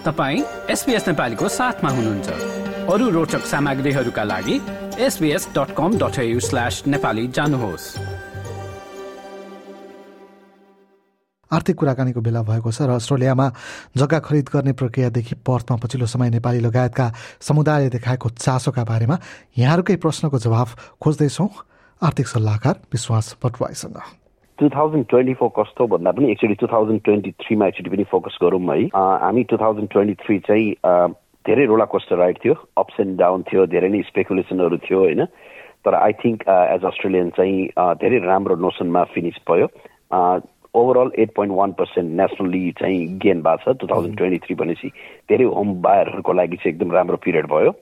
तपाईँ एसपिएस नेपालीको साथमा हुनुहुन्छ। अरू रोचक सामग्रीहरूका लागि SBS dot com dot slash Nepali जानुहोस्। आर्थिक कुराकानीको बेला भएको छ र अस्ट्रेलियामा जग्गा खरिद गर्ने प्रक्रियादेखि पर्थमा पछिल्लो समय नेपाली लगायतका समुदायले देखाएको चासोका बारेमा यहाँहरूकै प्रश्नको जवाफ खोज्दैछौँ। आर्थिक सल्लाहकार विश्वास भट्टराईसँग टु थाउजन्ड ट्वेन्टी फोर कस्तो भन्दा पनि एक्चुली टु थाउजन्ड ट्वेन्टी थ्रीमा एक्चुली पनि फोकस गरौँ है। हामी टु थाउजन्ड ट्वेन्टी थ्री चाहिँ धेरै रोला कोस्टर राइड थियो अप्स एन्ड डाउन थियो धेरै नै स्पेकुलेसनहरू थियो होइन। तर आई थिङ्क एज अस्ट्रेलियन चाहिँ धेरै राम्रो नोसनमा फिनिस भयो। Overall eight point one percent nationally चाहिँ गेन भएको छ टु थाउजन्ड ट्वेन्टी थ्री भनेपछि। धेरै होम बायरहरूको लागि चाहिँ एकदम राम्रो पिरियड भयो।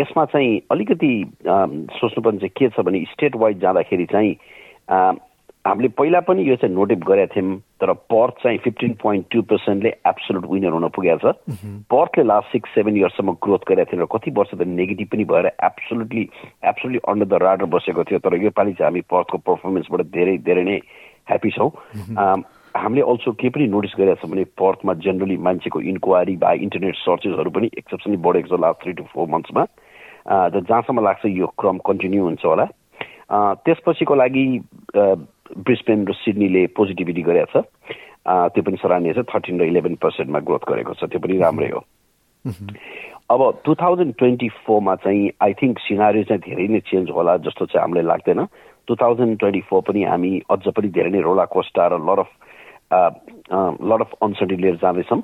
यसमा चाहिँ अलिकति सोच्नुपर्ने चाहिँ के छ भने स्टेट वाइज जाँदाखेरि चाहिँ हामीले पहिला पनि यो चाहिँ नोटिभ गरेका थियौँ तर पर्थ चाहिँ फिफ्टिन पोइन्ट टू पर्सेन्टले एब्सोल्युट विनर हुन पुगेको छ। पर्थले लास्ट सिक्स सेभेन इयर्ससम्म ग्रोथ गरेका थियौँ र कति वर्ष त नेगेटिभ पनि भएर absolutely absolutely under the radar बसेको थियो तर योपालि चाहिँ हामी पर्थको पर्फर्मेन्सबाट धेरै धेरै नै ह्याप्पी छौँ। हामीले अल्सो के पनि नोटिस गरेका छौँ भने पर्थमा जेनरली मान्छेको इन्क्वायरी बा इन्टरनेट सर्चेसहरू पनि एक्सेप्सनली बढेको छ लास्ट थ्री टु फोर मन्थ्समा जहाँसम्म लाग्छ यो क्रम कन्टिन्यू हुन्छ होला। त्यसपछिको लागि ब्रिस्पेन र सिडनीले पोजिटिभिटी गरेको छ। त्यो पनि सराहनीय छ। थर्टिन र इलेभेन पर्सेन्टमा ग्रोथ गरेको छ। त्यो पनि राम्रै हो। अब टु थाउजन्ड ट्वेन्टी फोरमा चाहिँ आई थिङ्क सिनारी चाहिँ धेरै नै चेन्ज होला जस्तो चाहिँ हामीलाई लाग्दैन। टु थाउजन्ड ट्वेन्टी फोर पनि हामी अझ पनि धेरै नै रोला कोस्टा र lot of lot of uncertainty लिएर जाँदैछौँ।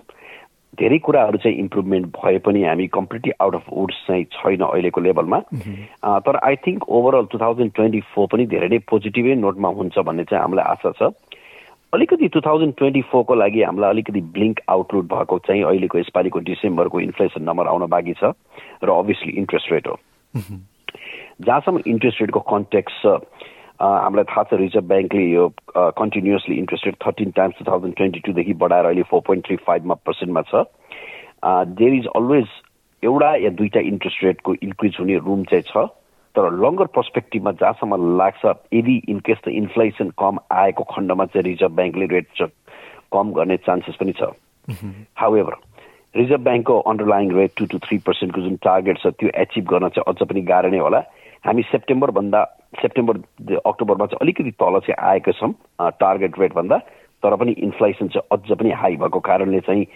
धेरै कुराहरू चाहिँ इम्प्रुभमेन्ट भए पनि हामी कम्प्लिटली आउट अफ वुड्स चाहिँ छैन अहिलेको लेभलमा तर I think overall two thousand twenty four पनि धेरै नै पोजिटिभै नोटमा हुन्छ भन्ने चाहिँ हामीलाई आशा छ। अलिकति टु थाउजन्ड ट्वेन्टी फोरको लागि हामीलाई अलिकति ब्लिङ्क आउटलुट भएको चाहिँ अहिलेको यसपालिको डिसेम्बरको इन्फ्लेसन नम्बर आउन बाँकी छ र अभियसली इन्ट्रेस्ट रेट हो। जहाँसम्म इन्ट्रेस्ट रेटको कन्टेक्स छ हामीलाई थाहा छ रिजर्भ ब्याङ्कले यो continuously interest rate thirteen times two thousand twenty टूदेखि बढाएर अहिले फोर पोइन्ट थ्री फाइभमा पर्सेन्टमा छ। देयर इज अलवेज एउटा या दुईवटा इन्ट्रेस्ट रेटको इन्क्रिज हुने रुम चाहिँ छ। तर लङ्गर पर्सपेक्टिभमा जहाँसम्म लाग्छ यदि इनकेस द इन्फ्लेसन कम आएको खण्डमा चाहिँ रिजर्भ ब्याङ्कले रेट कम गर्ने चान्सेस पनि छ। हाउएभर रिजर्भ ब्याङ्कको underlying rate two two three पर्सेन्टको जुन टार्गेट छ त्यो एचिभ गर्न चाहिँ अझ पनि गाह्रो नै होला। हामी सेप्टेम्बरभन्दा सेप्टेम्बर अक्टोबरमा चाहिँ अलिकति तल चाहिँ आएको छौँ टार्गेट रेटभन्दा तर पनि इन्फ्लेसन चाहिँ अझ पनि हाई भएको कारणले चाहिँ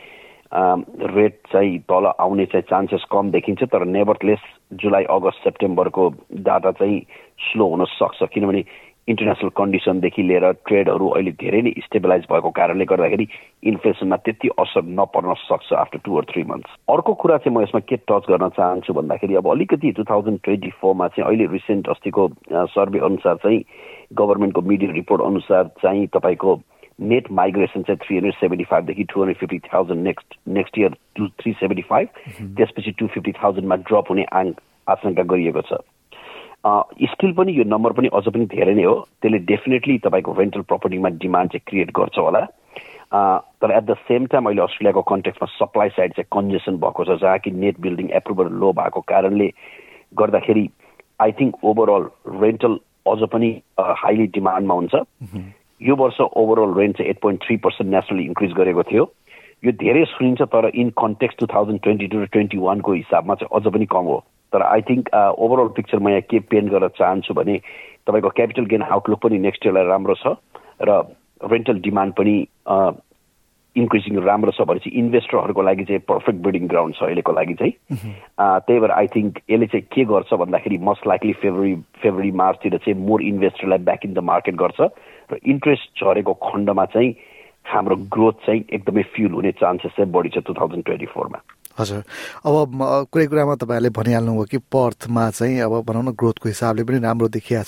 रेट चाहिँ तल आउने चाहिँ चान्सेस कम देखिन्छ तर नेभरलेस जुलाई अगस्त सेप्टेम्बरको डाटा चाहिँ स्लो हुन सक्छ। किनभने इन्टरनेसनल कन्डिसनदेखि लिएर ट्रेडहरू अहिले धेरै नै स्टेबलाइज भएको कारणले गर्दाखेरि इन्फ्लेसनमा त्यति असर नपर्न सक्छ after two or three months अर्को कुरा चाहिँ म यसमा के टच गर्न चाहन्छु भन्दाखेरि अब अलिकति टु थाउजन्ड ट्वेन्टी फोरमा चाहिँ अहिले रिसेन्ट अस्तिको सर्वे अनुसार चाहिँ गभर्मेन्टको मिडिया रिपोर्ट अनुसार चाहिँ तपाईँको नेट माइग्रेसन चाहिँ थ्री हन्ड्रेड सेभेन्टी फाइभदेखि two hundred fifty thousand next next year two three seventy five त्यसपछि टू फिफ्टी थाउजन्डमा ड्रप हुने आशंका गरिएको छ। स्टिल पनि यो नम्बर पनि अझ पनि धेरै नै हो। त्यसले डेफिनेटली तपाईँको रेन्टल प्रपर्टीमा डिमान्ड चाहिँ क्रिएट गर्छ होला। तर एट द सेम टाइम अहिले अस्ट्रेलियाको कन्टेक्समा सप्लाई साइड चाहिँ कन्जेसन भएको छ। जहाँ कि नेट बिल्डिङ एप्रुभल लो भएको कारणले गर्दाखेरि आई थिङ्क ओभरअल रेन्टल अझ पनि हाइली डिमान्डमा हुन्छ। यो वर्ष ओभरअल रेन्ट चाहिँ eight point three percent nationally increase गरेको थियो। यो धेरै सुनिन्छ तर in context two thousand twenty two र ट्वेन्टी वानको हिसाबमा चाहिँ अझ पनि कम हो। तर आई थिङ्क ओभरअल पिक्चर म यहाँ के पेन्ट गर्न चाहन्छु भने तपाईँको क्यापिटल गेन आउटलुक पनि नेक्स्ट इयरलाई राम्रो छ र रेन्टल डिमान्ड पनि इन्क्रिजिङ राम्रो छ भनेपछि इन्भेस्टरहरूको लागि चाहिँ पर्फेक्ट ब्रिडिङ ग्राउन्ड छ अहिलेको लागि चाहिँ। त्यही भएर आई थिङ्क यसले चाहिँ के गर्छ भन्दाखेरि मोस्ट लाइकली फेब्रुअरी फेब्रुअरी मार्चतिर चाहिँ मोर इन्भेस्टरलाई ब्याक इन द मार्केट गर्छ र इन्ट्रेस्ट झरेको खण्डमा चाहिँ हाम्रो ग्रोथ चाहिँ एकदमै फ्युल हुने चान्सेस चाहिँ बढी छ टु थाउजन्ड ट्वेन्टी फोरमा हजुर। अब कुरै कुरामा तपाईँहरूले भनिहाल्नुभयो कि पर्थमा चाहिँ अब भनौँ न ग्रोथको हिसाबले पनि राम्रो देखिया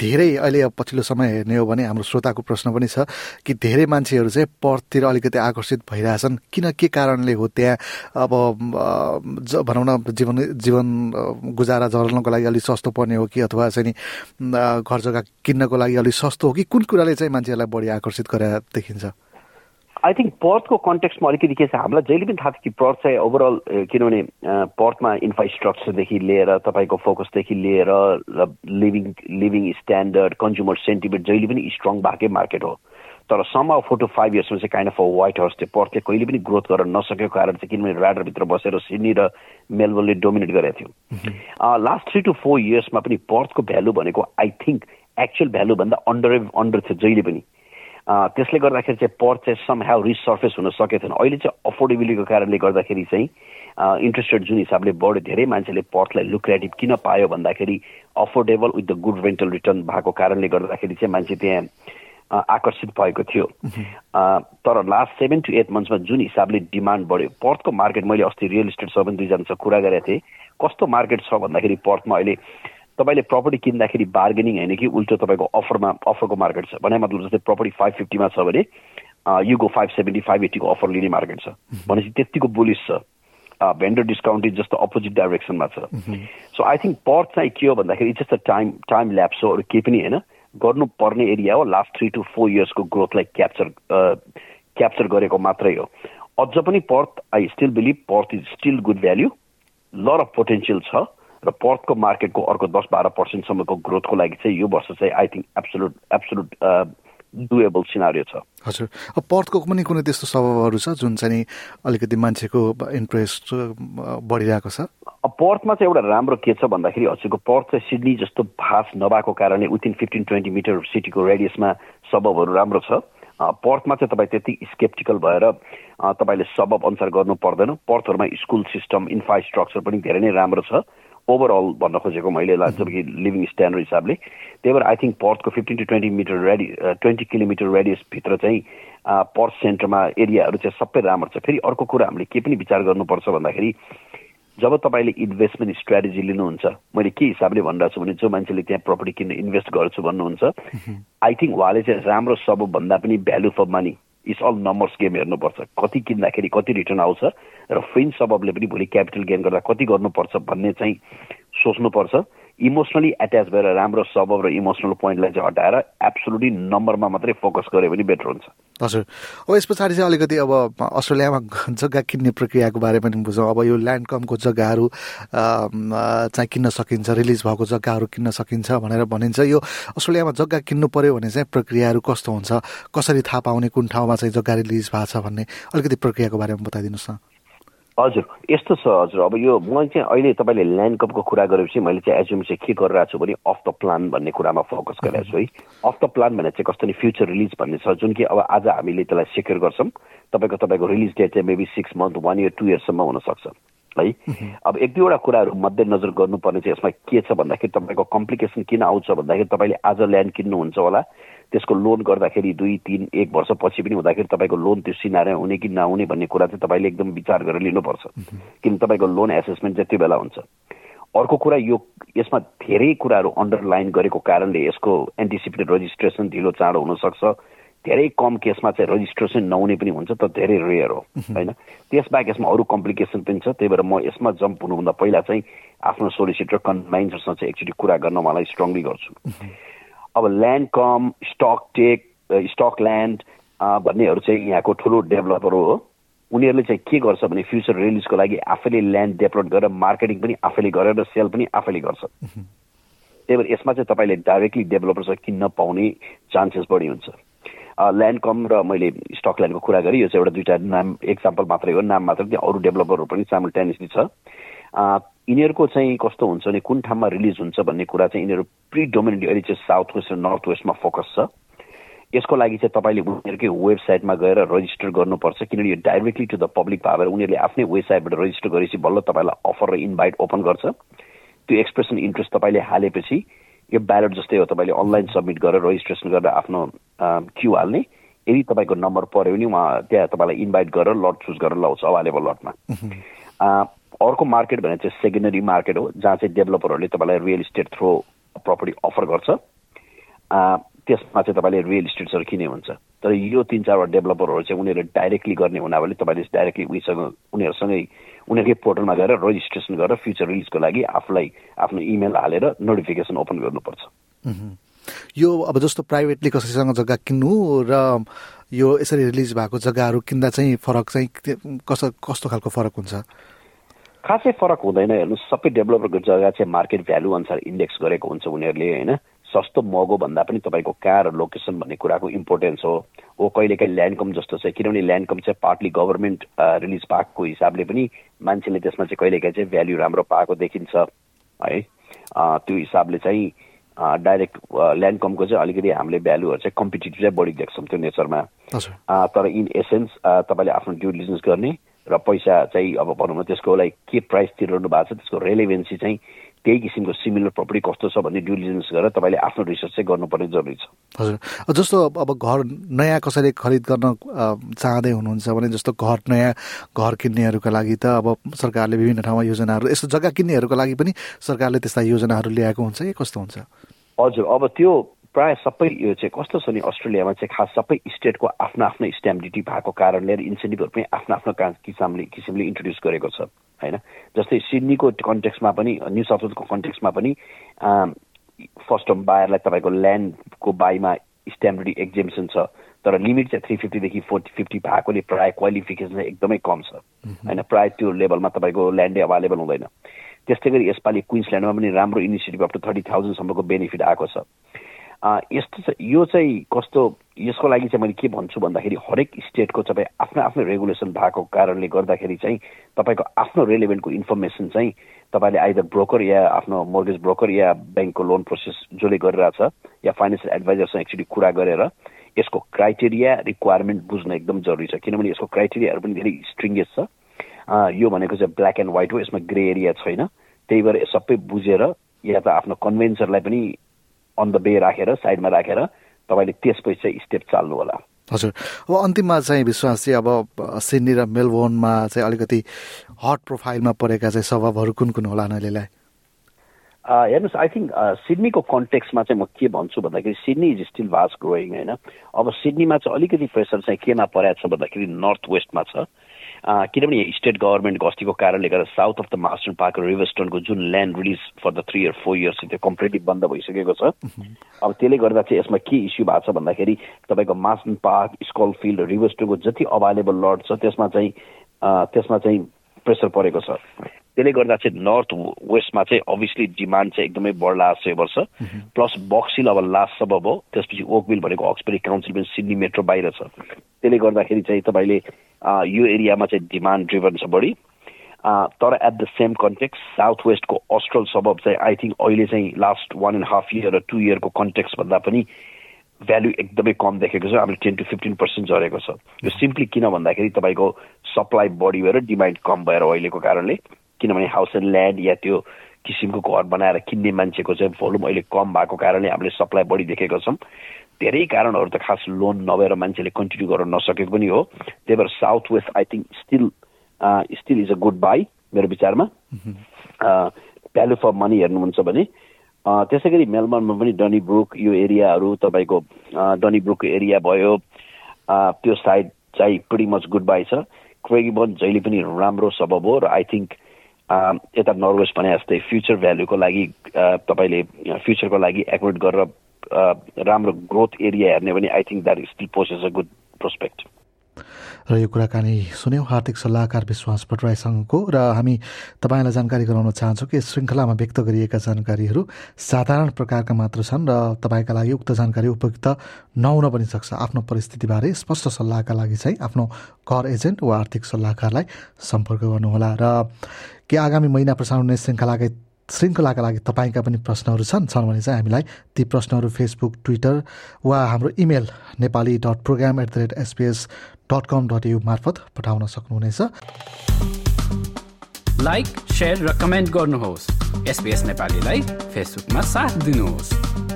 धेरै अहिले अब पछिल्लो समय हेर्ने हो भने हाम्रो श्रोताको प्रश्न पनि छ कि धेरै मान्छेहरू चाहिँ पर्थतिर अलिकति आकर्षित भइरहेछन्। किन के कारणले हो त्यहाँ अब भनौँ न जीवन जीवन गुजारा चलाउनको लागि अलिक सस्तो पर्ने हो कि अथवा चाहिँ नि घर जग्गा किन्नको लागि अलिक सस्तो हो कि कुन कुराले चाहिँ मान्छेहरूलाई बढी आकर्षित गरेर देखिन्छ? आई थिङ्क पर्थको कन्टेक्समा अलिकति के छ हामीलाई जहिले पनि थाहा छ कि पर्थ चाहिँ ओभरअल किनभने पर्थमा इन्फ्रास्ट्रक्चरदेखि लिएर तपाईँको फोकसदेखि लिएर living living standard consumer sentiment जहिले पनि स्ट्रङ भएकै मार्केट हो तर सम फोर टु फाइभ इयर्समा चाहिँ kind of a white house थियो पर्थले कहिले पनि ग्रोथ गर्न नसकेको कारण चाहिँ किनभने ऱ्याडरभित्र बसेर सिडनी र मेलबोर्नले डोमिनेट गरेको थियो लास्ट थ्री टु फोर इयर्समा पनि पर्थको भ्यालु भनेको आई थिङ्क एक्चुअल भ्यालुभन्दा अन्डर अन्डर थियो जहिले पनि त्यसले गर्दाखेरि चाहिँ पर्थ चाहिँ सम ह्याउ रिसर्फेस हुन सकेको थिएन अहिले चाहिँ अफोर्डेबिलिटीको कारणले गर्दाखेरि चाहिँ इन्ट्रेस्ट रेट जुन हिसाबले बढ्यो धेरै मान्छेले पर्थलाई लुक्रेटिभ किन पायो भन्दाखेरि affordable with the good rental return भएको कारणले गर्दाखेरि चाहिँ मान्छे त्यहाँ आकर्षित भएको थियो। तर लास्ट सेभेन टु एट मन्थ्समा जुन हिसाबले डिमान्ड बढ्यो पर्थको मार्केट मैले अस्ति रियल इस्टेट सबैले दुईजनासँग कुरा गरेको थिएँ। कस्तो मार्केट छ भन्दाखेरि पर्थमा अहिले तपाईँले प्रपर्टी किन्दाखेरि बार्गेनिङ होइन कि उल्टो तपाईँको अफरमा अफरको मार्केट छ। भने मतलब जस्तै प्रपर्टी फाइभ फिफ्टीमा छ भने युगो फाइभ सेभेन्टी फाइभ एट्टीको अफर लिने मार्केट छ। भनेपछि त्यतिको बुलिस छ। भेन्डर डिस्काउन्टेड जस्तो अपोजिट डाइरेक्सनमा छ। सो आई थिङ्क पर्थ चाहिँ के हो भन्दाखेरि it's just a time time lapse हो अरू केही पनि होइन। गर्नुपर्ने एरिया हो लास्ट थ्री टु फोर इयर्सको ग्रोथलाई क्याप्चर क्याप्चर गरेको मात्रै हो। अझ पनि Perth I still believe Perth is still good value lot of potential छ। र पर्थको मार्केटको अर्को दस बाह्र पर्सेन्टसम्मको ग्रोथको लागि चाहिँ यो वर्ष चाहिँ I think absolute absolute doable scenario छ हजुर अब पर्थको पनि कुनै त्यस्तो स्वभावहरू छ जुन चाहिँ अलिकति मान्छेको इन्ट्रेस्ट बढिरहेको छ पर्थमा चाहिँ एउटा राम्रो के छ भन्दाखेरि हजुरको पर्थ चाहिँ सिडनी जस्तो भास नभएको कारणले विथिन फिफ्टिन ट्वेन्टी मिटर सिटीको रेडियसमा सबबहरू राम्रो छ पर्थमा चाहिँ तपाईँ त्यति स्केप्टिकल भएर तपाईँले सबब अनुसार गर्नु पर्दैन पर्थहरूमा स्कुल सिस्टम इन्फ्रास्ट्रक्चर पनि धेरै नै राम्रो छ ओभरअल भन्न खोजेको मैले लाग्छ कि लिभिङ स्ट्यान्डर्ड हिसाबले त्यही भएर आई थिङ्क पर्थको फिफ्टिन टु ट्वेन्टी मिटर रेडि ट्वेन्टी किलोमिटर रेडियसभित्र चाहिँ पर्थ सेन्टरमा एरियाहरू चाहिँ सबै राम्रो छ। फेरि अर्को कुरा हामीले के पनि विचार गर्नुपर्छ भन्दाखेरि जब तपाईँले इन्भेस्टमेन्ट स्ट्राटेजी लिनुहुन्छ मैले के हिसाबले भनिरहेको छु भने जो मान्छेले त्यहाँ प्रपर्टी किन्न इन्भेस्ट गर्छु भन्नुहुन्छ आई थिङ्क उहाँले चाहिँ राम्रो सबभन्दा पनि value for money it's all numbers game हेर्नुपर्छ। कति किन्दाखेरि कति रिटर्न आउँछ र फ्रिन्ज सबबले पनि भोलि क्यापिटल गेन गर्दा कति गर्नुपर्छ भन्ने चाहिँ सोच्नुपर्छ। इमोसनली एट्याच भएर राम्रो सबब र इमोसनल पोइन्टलाई चाहिँ हटाएर नम्बरमा मात्रै फोकस गऱ्यो भने बेटर हुन्छ। हजुर। अब यस पछाडि चाहिँ अलिकति अब अस्ट्रेलियामा जग्गा किन्ने प्रक्रियाको बारे पनि बुझौँ। अब यो ल्यान्ड कमको जग्गाहरू चाहिँ किन्न सकिन्छ रिलिज भएको जग्गाहरू किन्न सकिन्छ भनेर भनिन्छ। यो अस्ट्रेलियामा जग्गा किन्नु पर्यो भने चाहिँ प्रक्रियाहरू कस्तो हुन्छ? कसरी थाहा पाउने कुन ठाउँमा चाहिँ जग्गा रिलिज भएको छ भन्ने अलिकति प्रक्रियाको बारेमा बताइदिनुहोस् न। हजुर यस्तो छ हजुर। अब यो म चाहिँ अहिले तपाईँले ल्यान्ड कपको कुरा गरेपछि मैले चाहिँ एजुम चाहिँ के गरिरहेको छु भने अफ द प्लान भन्ने कुरामा फोकस गरिरहेको छु है। अफ द प्लान भने चाहिँ कस्तो नि फ्युचर रिलिज भन्ने छ जुन कि अब आज हामीले त्यसलाई सेक्योर गर्छौँ। तपाईँको तपाईँको रिलिज डेट चाहिँ maybe six month one year two इयर्ससम्म हुनसक्छ है। अब एक दुईवटा कुराहरू मध्यनजर गर्नुपर्ने चाहिँ यसमा के छ भन्दाखेरि तपाईँको कम्प्लिकेसन किन आउँछ भन्दाखेरि तपाईँले आज ल्यान्ड किन्नुहुन्छ होला। त्यसको लोन गर्दाखेरि दुई तिन एक वर्षपछि पनि हुँदाखेरि तपाईँको लोन त्यो सिनारे हुने कि नहुने भन्ने कुरा चाहिँ तपाईँले एकदम विचार गरेर लिनुपर्छ। किन तपाईँको लोन एसेसमेन्ट चाहिँ त्यो बेला हुन्छ। अर्को कुरा यो यसमा धेरै कुराहरू अन्डरलाइन गरेको कारणले यसको एन्टिसिपेटेड रजिस्ट्रेसन ढिलो चाँडो हुनसक्छ। धेरै कम केसमा चाहिँ रजिस्ट्रेसन नहुने पनि हुन्छ त धेरै रेयर हो होइन? त्यसबाहेक यसमा अरू कम्प्लिकेसन पनि छ त्यही भएर म यसमा जम्प हुनुभन्दा पहिला चाहिँ आफ्नो सोलिसिटर कन्भाइन्सहरूसँग चाहिँ एकचोटि कुरा गर्न मलाई स्ट्रङली गर्छु। अब land come stock take stock land भन्नेहरू चाहिँ यहाँको ठुलो डेभलपर हो। उनीहरूले चाहिँ के गर्छ भने फ्युचर रिलिजको लागि आफैले ल्यान्ड डेभलप गरेर मार्केटिङ पनि आफैले गरेर सेल पनि आफैले गर्छ। त्यही भएर यसमा चाहिँ तपाईँले डाइरेक्टली डेभलपरसँग किन्न पाउने चान्सेस बढी हुन्छ। ल्यान्ड कम र मैले स्टक ल्यान्डको कुरा गरेँ यो चाहिँ एउटा दुइटा नाम एक्जाम्पल मात्रै हो। नाम मात्रै अरू डेभलपरहरू पनि साइमल्टेनियसली छ। यिनीहरूको चाहिँ कस्तो हुन्छ भने कुन ठाउँमा रिलिज हुन्छ भन्ने कुरा चाहिँ यिनीहरू प्रि डोमिनेटली अहिले चाहिँ साउथ वेस्ट र नर्थ वेस्टमा फोकस छ। यसको लागि चाहिँ तपाईँले उनीहरूकै वेबसाइटमा गएर रजिस्टर गर्नुपर्छ किनभने यो डाइरेक्टली टु द पब्लिक भएर उनीहरूले आफ्नै वेबसाइटबाट रजिस्टर गरेपछि बल्ल तपाईँलाई अफर र इन्भाइट ओपन गर्छ। त्यो एक्सप्रेसन इन्ट्रेस्ट तपाईँले हालेपछि यो ब्यालेट जस्तै हो तपाईँले अनलाइन सब्मिट गरेर रजिस्ट्रेसन गरेर आफ्नो क्यु हाल्ने। यदि तपाईँको नम्बर पऱ्यो भने उहाँ त्यहाँ तपाईँलाई इन्भाइट गरेर लट चुज गरेर लाउँछ अभाइलेबल लटमा अर्को मार्केट भने चाहिँ सेकेन्डरी मार्केट हो जहाँ चाहिँ डेभलपरहरूले तपाईँलाई real estate through property offer गर्छ। त्यसमा चाहिँ तपाईँले रियल इस्टेट्सहरू किने हुन्छ। तर यो तिन चारवटा डेभलपरहरू चाहिँ उनीहरूले डाइरेक्टली गर्ने हुनाले तपाईँले डाइरेक्टली उयोसँग उनीहरूसँगै उनीहरूकै पोर्टलमा गएर रजिस्ट्रेसन गरेर फ्युचर रिलिजको लागि आफूलाई आफ्नो इमेल हालेर नोटिफिकेसन ओपन गर्नुपर्छ। यो अब जस्तो प्राइभेटली कसैसँग जग्गा किन्नु र यो यसरी रिलिज भएको जग्गाहरू किन्दा चाहिँ फरक चाहिँ कस्तो खालको फरक हुन्छ? खासै फरक हुँदैन हेर्नु सबै डेभलपरको जग्गा चाहिँ मार्केट भ्यालु अनुसार इन्डेक्स गरेको हुन्छ उनीहरूले होइन? सस्तो महँगो भन्दा पनि तपाईँको कहाँ र लोकेसन भन्ने कुराको इम्पोर्टेन्स हो। हो कहिलेकाहीँ ल्यान्डकम जस्तो छ किनभने ल्यान्डकम चाहिँ पार्टली गभर्मेन्ट रिलिज पाएको हिसाबले पनि मान्छेले त्यसमा चाहिँ कहिलेकाहीँ चाहिँ भ्याल्यु राम्रो पाएको देखिन्छ है? त्यो हिसाबले चाहिँ डाइरेक्ट ल्यान्डकमको चाहिँ अलिकति हामीले भ्यालुहरू चाहिँ कम्पिटेटिभ चाहिँ बढी देख्छौँ त्यो नेचरमा। तर इन एसेन्स तपाईँले आफ्नो ड्यु डिलिजेन्स गर्ने र पैसा चाहिँ अब भनौँ न त्यसको लागि के प्राइस तिरिरहनु भएको छ त्यसको रेलेभेन्सी चाहिँ त्यही किसिमको सिमिलर प्रपर्टी कस्तो छ भन्ने डिलिजेन्स गरेर तपाईँले आफ्नो रिसर्च चाहिँ गर्नुपर्ने जरुरी छ। हजुर। जस्तो अब घर नयाँ कसैले खरिद गर्न चाहँदै हुनुहुन्छ भने जस्तो घर नयाँ घर किन्नेहरूका लागि त अब सरकारले विभिन्न ठाउँमा योजनाहरू यस्तो जग्गा किन्नेहरूको लागि पनि सरकारले त्यस्ता योजनाहरू ल्याएको हुन्छ कि कस्तो हुन्छ? हजुर। अब त्यो प्रायः सबै यो चाहिँ कस्तो छ नि अस्ट्रेलियामा चाहिँ खास सबै स्टेटको आफ्नो आफ्नो स्ट्याम्प ड्युटी भएको कारणले इन्सेन्टिभहरू पनि आफ्नो आफ्नो किसिमले किसिमले इन्ट्रोड्युस गरेको छ होइन? जस्तै सिडनीको कन्टेक्समा पनि न्यू साउथ वेल्सको कन्टेक्समा पनि फर्स्ट होम बायरलाई तपाईँको ल्यान्डको बाईमा स्ट्याम्प ड्युटी एक्जेम्सन छ तर लिमिट चाहिँ थ्री फिफ्टीदेखि फोर्टी फिफ्टी भएकोले प्रायः क्वालिफिकेसन चाहिँ एकदमै कम छ होइन? प्रायः त्यो लेभलमा तपाईँको ल्यान्डै अभाइलेबल हुँदैन। त्यस्तै गरी यसपालि क्विन्सल्यान्डमा पनि राम्रो इनिसिएटिभ अप टु थर्टी थाउजन्डसम्मको बेनिफिट आएको छ। यस्तो यो चाहिँ कस्तो यसको लागि चाहिँ मैले के भन्छु भन्दाखेरि हरेक स्टेटको तपाईँ आफ्नो आफ्नो रेगुलेसन भएको कारणले गर्दाखेरि चाहिँ तपाईँको आफ्नो रेलिभेन्टको इन्फर्मेसन चाहिँ तपाईँले आइदर ब्रोकर या आफ्नो मोर्गेज ब्रोकर या ब्याङ्कको लोन प्रोसेस जसले गरिरहेछ या फाइनेन्सियल एडभाइजरसँग एक्चुली कुरा गरेर यसको क्राइटेरिया रिक्वायरमेन्ट बुझ्न एकदम जरुरी छ। किनभने यसको क्राइटेरियाहरू पनि धेरै स्ट्रिङ्गेस छ। यो भनेको चाहिँ ब्ल्याक एन्ड व्हाइट हो यसमा ग्रे एरिया छैन। त्यही भएर सबै बुझेर या त आफ्नो कन्भेन्सरलाई पनि अन द बे राखेर साइडमा राखेर तपाईँले त्यसपछि चाहिँ स्टेप चाल्नु होला हजुर। अब अन्तिममा चाहिँ विश्वास चाहिँ अब सिडनी र मेलबोर्नमा चाहिँ अलिकति हट प्रोफाइलमा परेका चाहिँ स्वभावहरू कुन कुन होला अहिलेलाई हेर्नुहोस् आई थिङ्क सिडनीको कन्टेक्समा चाहिँ म के भन्छु भन्दाखेरि Sydney is still vast growing होइन? अब सिडनीमा चाहिँ अलिकति प्रेसर चाहिँ केमा परेको छ भन्दाखेरि नर्थ वेस्टमा छ। किनभने स्टेट गभर्मेन्टको अस्तिको कारणले गर्दा south of the Marsden park रिभरस्टोनको जुन land release for the three year four years त्यो कम्प्लिटली बन्द भइसकेको छ। अब त्यसले गर्दा चाहिँ यसमा के इस्यु भएको छ भन्दाखेरि तपाईँको मास्टन पार्क स्कल फिल्ड रिभरस्टोनको जति अभाइलेबल लड छ त्यसमा चाहिँ त्यसमा चाहिँ प्रेसर परेको छ। त्यसले गर्दा चाहिँ नर्थ वेस्टमा चाहिँ अभियसली डिमान्ड चाहिँ एकदमै बढ्ला छ। यो वर्ष प्लस बक्सिल अब लास्ट सबब हो त्यसपछि ओकबिल भनेको अक्सपेरी काउन्सिल पनि सिडनी मेट्रो बाहिर छ। त्यसले गर्दाखेरि चाहिँ तपाईँले यो एरियामा चाहिँ डिमान्ड ड्रिभन छ बढी तर at the same context south वेस्टको Austral suburb चाहिँ आई थिङ्क अहिले चाहिँ last one and half year र टु इयरको कन्टेक्स भन्दा पनि भ्याल्यु एकदमै कम देखेको छ। हामीले टेन टु फिफ्टिन पर्सेन्ट झरेको छ। यो सिम्पली किन भन्दाखेरि तपाईँको सप्लाई बढी भएर डिमान्ड कम भएर अहिलेको कारणले किनभने हाउस एन्ड ल्यान्ड या त्यो किसिमको घर बनाएर किन्ने मान्छेको चाहिँ भोल्युम अहिले कम भएको कारणले हामीले सप्लाई बढी देखेको छौँ। धेरै कारणहरू त खास लोन नभएर मान्छेले कन्टिन्यू गर्न नसकेको पनि हो। त्यही भएर south west I think still still is a good buy मेरो विचारमा। भ्यालु फर मनी हेर्नुहुन्छ भने त्यसै गरी मेलबर्नमा पनि डनी ब्रुक यो एरियाहरू तपाईँको डनी ब्रुकको एरिया भयो। त्यो साइड चाहिँ प्रिटी मच गुड बाई छ। क्रेगिबन जहिले पनि राम्रो सबब हो र आई थिङ्क यता नर्वेस भने जस्तै फ्युचर भ्यालुको लागि तपाईँले फ्युचरको लागि एकुरेट गरेर राम्रो ग्रोथ एरिया हेर्ने भने I think that still possess a good prospect र यो कुराकानी सुन्यौँ। आर्थिक सल्लाहकार विश्वास भट्टराईसँगको र हामी तपाईँलाई जानकारी गराउन चाहन्छौँ कि श्रृङ्खलामा व्यक्त गरिएका जानकारीहरू साधारण प्रकारका मात्र छन् र तपाईँका लागि उक्त जानकारी उपयुक्त नहुन पनि सक्छ। आफ्नो परिस्थितिबारे स्पष्ट सल्लाहका लागि चाहिँ आफ्नो घर एजेन्ट वा आर्थिक सल्लाहकारलाई सम्पर्क गर्नुहोला। र के आगामी महिना प्रसारण हुने श्रृङ्खलाकै श्रृङ्खलाका लागि तपाईँका पनि प्रश्नहरू छन् छन् भने चाहिँ हामीलाई ती प्रश्नहरू फेसबुक ट्विटर वा हाम्रो email Nepali dot program at the rate SBS dot com dot U मार्फत पठाउन सक्नुहुनेछ। लाइक र कमेन्ट गर्नुहोस्। एसपिएस नेपालीलाई फेसबुकमा साथ दिनुहोस्।